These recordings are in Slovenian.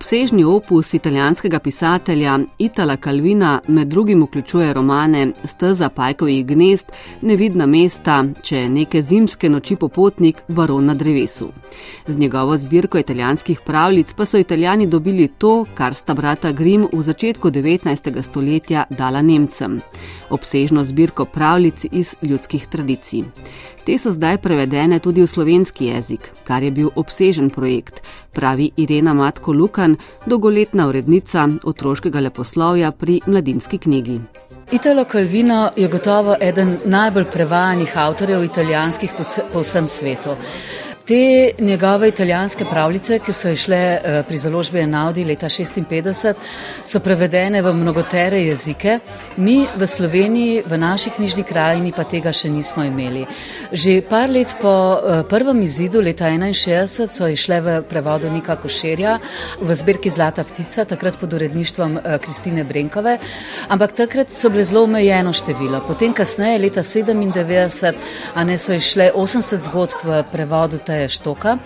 Obsežni opus italijanskega pisatelja Itala Calvina med drugim vključuje romane Steza pajkovih gnezd, Nevidna mesta, če neke zimske noči popotnik, Varon na drevesu. Z njegovo zbirko italijanskih pravljic pa so italijani dobili to, kar sta brata Grimm v začetku 19. stoletja dala Nemcem: obsežno zbirko pravljic iz ljudskih tradicij. Te so zdaj prevedene tudi v slovenski jezik, kar je bil obsežen projekt, pravi Irena Matko Lukan, dolgoletna urednica otroškega leposlovja pri mladinski knjigi. Italo Calvino je gotovo eden najbolj prevajanih avtorjev italijanskih po vsem svetu. Te njegove italijanske pravljice, ki so išle eh, pri založbi Enaudi leta 1956, so prevedene v mnogotere jezike. Mi v Sloveniji, v naši knjižni krajini pa tega še nismo imeli. Že par let po eh, prvem izidu, leta 1961, so išle v prevodu Nika Košerja v zbirki Zlata ptica, takrat pod uredništvom eh, Kristine Brenkove, ampak takrat so bile zelo omejeno število. Potem kasneje, leta 1997, a ne so išle 80 zgodb v prevodu te Štoka,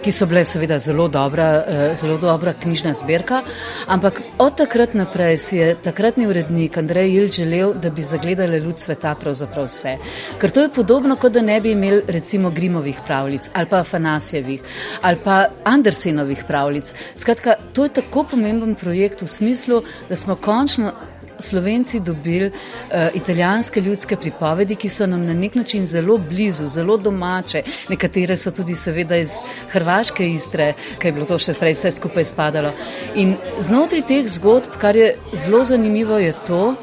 ki so bile seveda zelo dobra, eh, zelo dobra knjižna zbirka. Ampak od takrat naprej si je takratni urednik Andrej Ilč želel, da bi zagledali ljud sveta pravzaprav vse. Ker to je podobno, kot da ne bi imeli recimo Grimovih pravljic ali pa Fanasjevih ali pa Andersenovih pravljic. Skratka, to je tako pomemben projekt v smislu, da smo končno Slovenci dobili uh, italijanske ljudske pripovedi, ki so nam na nek način zelo blizu, zelo domače. Nekatere so tudi, seveda, iz Hrvaške istre, ki je bilo to še prej vse skupaj spadalo. In znotraj teh zgodb, kar je zelo zanimivo, je to,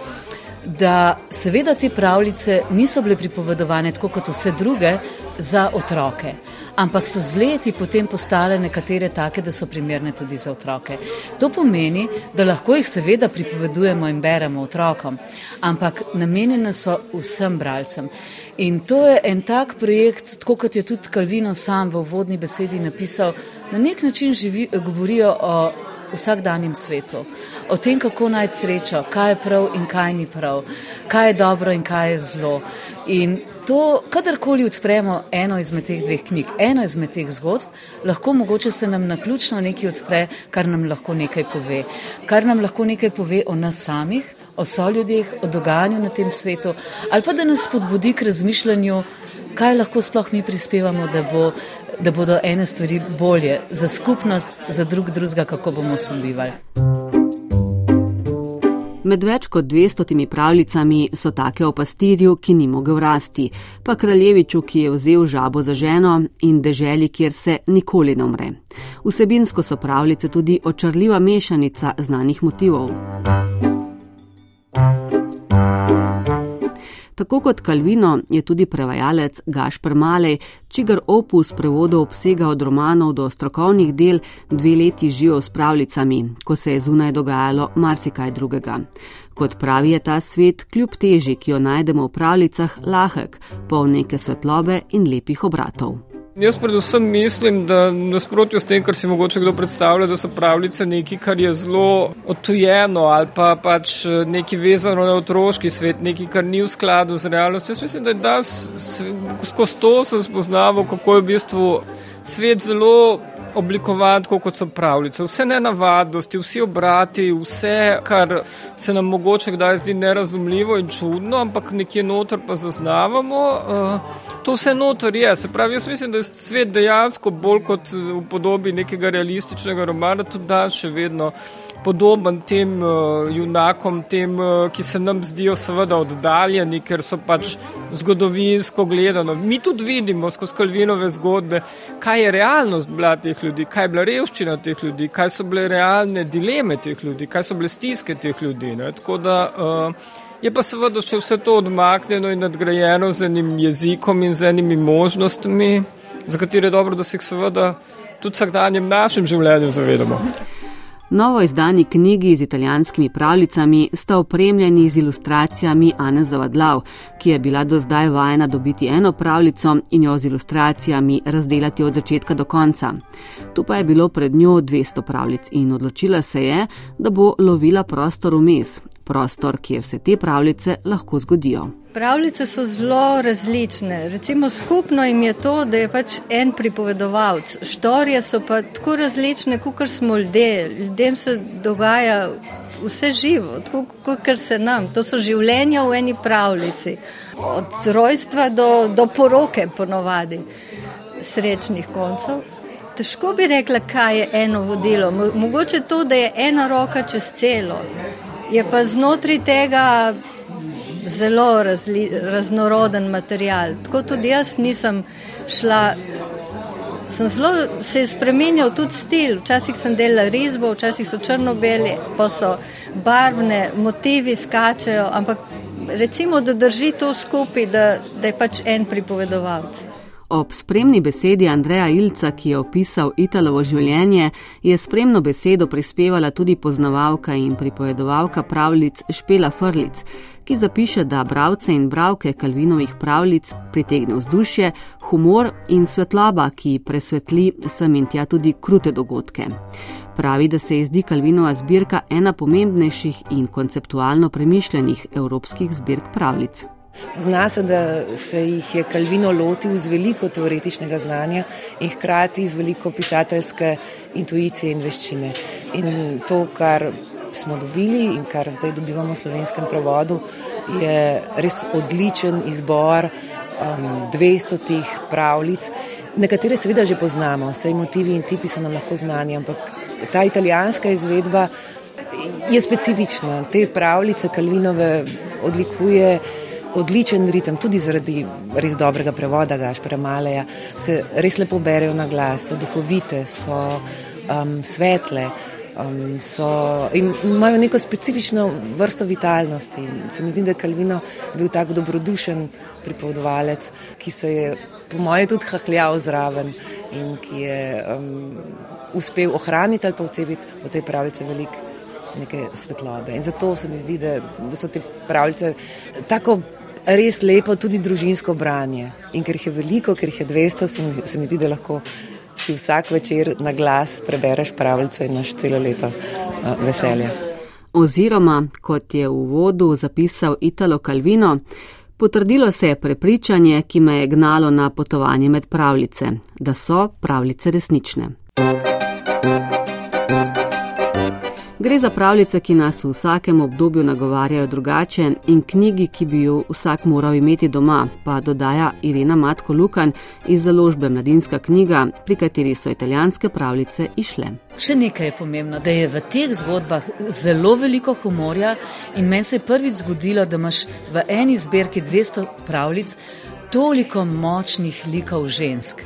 da seveda te pravljice niso bile pripovedovane tako kot vse druge za otroke ampak so z leti potem postale nekatere take, da so primerne tudi za otroke. To pomeni, da lahko jih seveda pripovedujemo in beremo otrokom, ampak namenjene so vsem bralcem. In to je en tak projekt, tako kot je tudi Kalvino sam v vodni besedi napisal, na nek način živi, govorijo o vsakdanjem svetu, o tem, kako najti srečo, kaj je prav in kaj ni prav, kaj je dobro in kaj je zlo. In to, kadarkoli odpremo eno izmed teh dveh knjig, eno izmed teh zgodb, lahko mogoče se nam na ključno nekaj odpre, kar nam lahko nekaj pove. Kar nam lahko nekaj pove o nas samih, o soljudih, o dogajanju na tem svetu, ali pa da nas spodbudi k razmišljanju, kaj lahko sploh mi prispevamo, da, bo, da bodo ene stvari bolje za skupnost, za drug drugega, kako bomo sobivali. Med več kot 200 pravljicami so take o pastirju, ki ni mogel rasti, pa kraljeviču, ki je vzel žabo za ženo in deželi, kjer se nikoli ne umre. Vsebinsko so pravljice tudi očarljiva mešanica znanih motivov. Tako kot Kalvino je tudi prevajalec Gašpr Malej, čigar opus prevodov obsega od romanov do strokovnih del, dve leti živel s pravljicami, ko se je zunaj dogajalo marsikaj drugega. Kot pravi je ta svet, kljub teži, ki jo najdemo v pravljicah, lahek, poln neke svetlobe in lepih obratov. Jaz predvsem mislim, da nasprotju s tem, kar si mogoče kdo predstavlja, da so pravljice nekaj, kar je zelo odtujeno ali pa pač eh, nekaj vezano na otroški svet, nekaj, kar ni v skladu z realnostjo. Jaz mislim, da je da skozi to sem spoznaval, kako je v bistvu svet zelo oblikovan, kot so pravljice. Vse nenavadnosti, vsi obrati, vse, kar se nam mogoče kdaj zdi nerazumljivo in čudno, ampak nekje noter pa zaznavamo, uh, to vse noter je. Se pravi, jaz mislim, da je svet dejansko bolj kot v podobi nekega realističnega romana, tudi da še vedno podoben tem uh, junakom, tem, uh, ki se nam zdijo seveda oddaljeni, ker so pač zgodovinsko gledano. Mi tudi vidimo skozi Kalvinove zgodbe, kaj je realnost bila teh ljudi, kaj je bila revščina teh ljudi, kaj so bile realne dileme teh ljudi, kaj so bile stiske teh ljudi. Ne? Tako da uh, je pa seveda še vse to odmaknjeno in nadgrajeno z enim jezikom in z enimi možnostmi, za katere je dobro, da se jih seveda tudi vsakdanjem našem življenju zavedamo. Novo izdani knjigi z italijanskimi pravljicami sta opremljeni z ilustracijami Ane Zavadlav, ki je bila do zdaj vajena dobiti eno pravljico in jo z ilustracijami razdelati od začetka do konca. Tu pa je bilo pred njo 200 pravljic in odločila se je, da bo lovila prostor vmes, prostor, kjer se te pravljice lahko zgodijo. Pravljice so zelo različne. Recimo skupno jim je to, da je pač en pripovedovalec. Štorije so pa tako različne, kot smo ljudje. Ljudem se dogaja vse živo, tako kot se nam. To so življenja v eni pravljici. Od rojstva do, do poroke, ponovadi, srečnih koncev. Težko bi rekla, kaj je eno vodilo. Mogoče to, da je ena roka čez celo. Je pa znotraj tega zelo razli, raznoroden material. Tako tudi jaz nisem šla. Sem zelo se je spremenil tudi stil. Včasih sem delala risbo, včasih so črno-beli, pa so barvne, motivi skačejo, ampak recimo, da drži to skupaj, da, da je pač en pripovedovalec. Ob spremni besedi Andreja Ilca, ki je opisal Italovo življenje, je spremno besedo prispevala tudi poznavalka in pripovedovalka pravljic Špela Frlic, ki zapiše, da bravce in bravke Kalvinovih pravljic pritegne vzdušje, humor in svetloba, ki presvetli sem in tja tudi krute dogodke. Pravi, da se je zdi Kalvinova zbirka ena pomembnejših in konceptualno premišljenih evropskih zbirk pravljic. Pozna se, da se jih je Kalvino lotil z veliko teoretičnega znanja in hkrati z veliko pisateljske intuicije in veščine. In to, kar smo dobili in kar zdaj dobivamo v slovenskem prevodu, je res odličen izbor um, 200 tih pravljic. Nekatere seveda že poznamo, vse motivi in tipi so nam lahko znani, ampak ta italijanska izvedba je specifična. Te pravljice Kalvinove odlikuje odličen ritem, tudi zaradi res dobrega prevoda Gašpera Maleja, se res lepo berejo na glas, so duhovite, so um, svetle um, so, imajo neko specifično vrsto vitalnosti. Se mi zdi, da je Kalvino bil tako dobrodušen pripovedovalec, ki se je, po moje, tudi hahljal zraven in ki je um, uspel ohraniti ali pa vcepiti v te pravice veliko neke svetlobe. In zato se mi zdi, da, da so te pravice tako. Res lepo tudi družinsko branje. In ker jih je veliko, ker jih je 200, se mi, se mi zdi, da lahko si vsak večer na glas prebereš pravico in imaš celo leto uh, veselje. Oziroma, kot je v uvodu zapisal Italo Calvino, potrdilo se je prepričanje, ki me je gnalo na potovanje med pravljice, da so pravljice resnične. Gre za pravljice, ki nas v vsakem obdobju nagovarjajo drugače in knjigi, ki bi jo vsak moral imeti doma, pa dodaja Irena Matko Lukan iz založbe Mladinska knjiga, pri kateri so italijanske pravljice išle. Še nekaj je pomembno, da je v teh zgodbah zelo veliko humorja in meni se je prvič zgodilo, da imaš v eni zbirki 200 pravljic toliko močnih likov žensk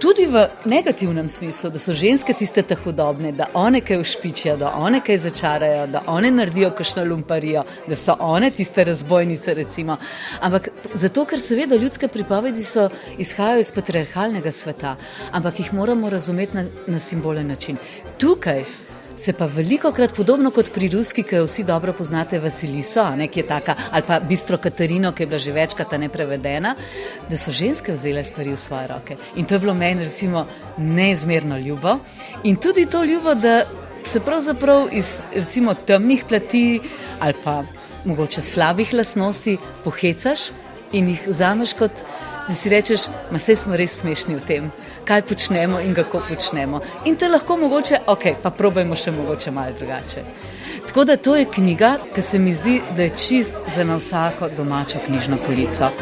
tudi v negativnem smislu, da so ženske tiste tako hudobne, da one kaj ušpičijo, da one kaj začarajo, da one naredijo kakšno lumparijo, da so one tiste razbojnice. Recimo. Ampak zato, ker seveda ljudske pripovedi so, izhajajo iz patriarhalnega sveta, ampak jih moramo razumeti na, na simbolen način. Tukaj se pa veliko krat podobno kot pri ruski, ki jo vsi dobro poznate, Vasiliso, nekje taka, ali pa bistro Katarino, ki je bila že večkrat neprevedena, da so ženske vzele stvari v svoje roke. In to je bilo meni recimo neizmerno ljubo. In tudi to ljubo, da se pravzaprav iz recimo temnih plati ali pa mogoče slabih lasnosti pohecaš in jih vzameš kot da si rečeš, da smo res smešni v tem, kaj počnemo in kako počnemo. In te lahko mogoče, ok, pa probajmo še mogoče malo drugače. Tako da to je knjiga, ki se mi zdi, da je čist za na vsako domačo knjižno polico.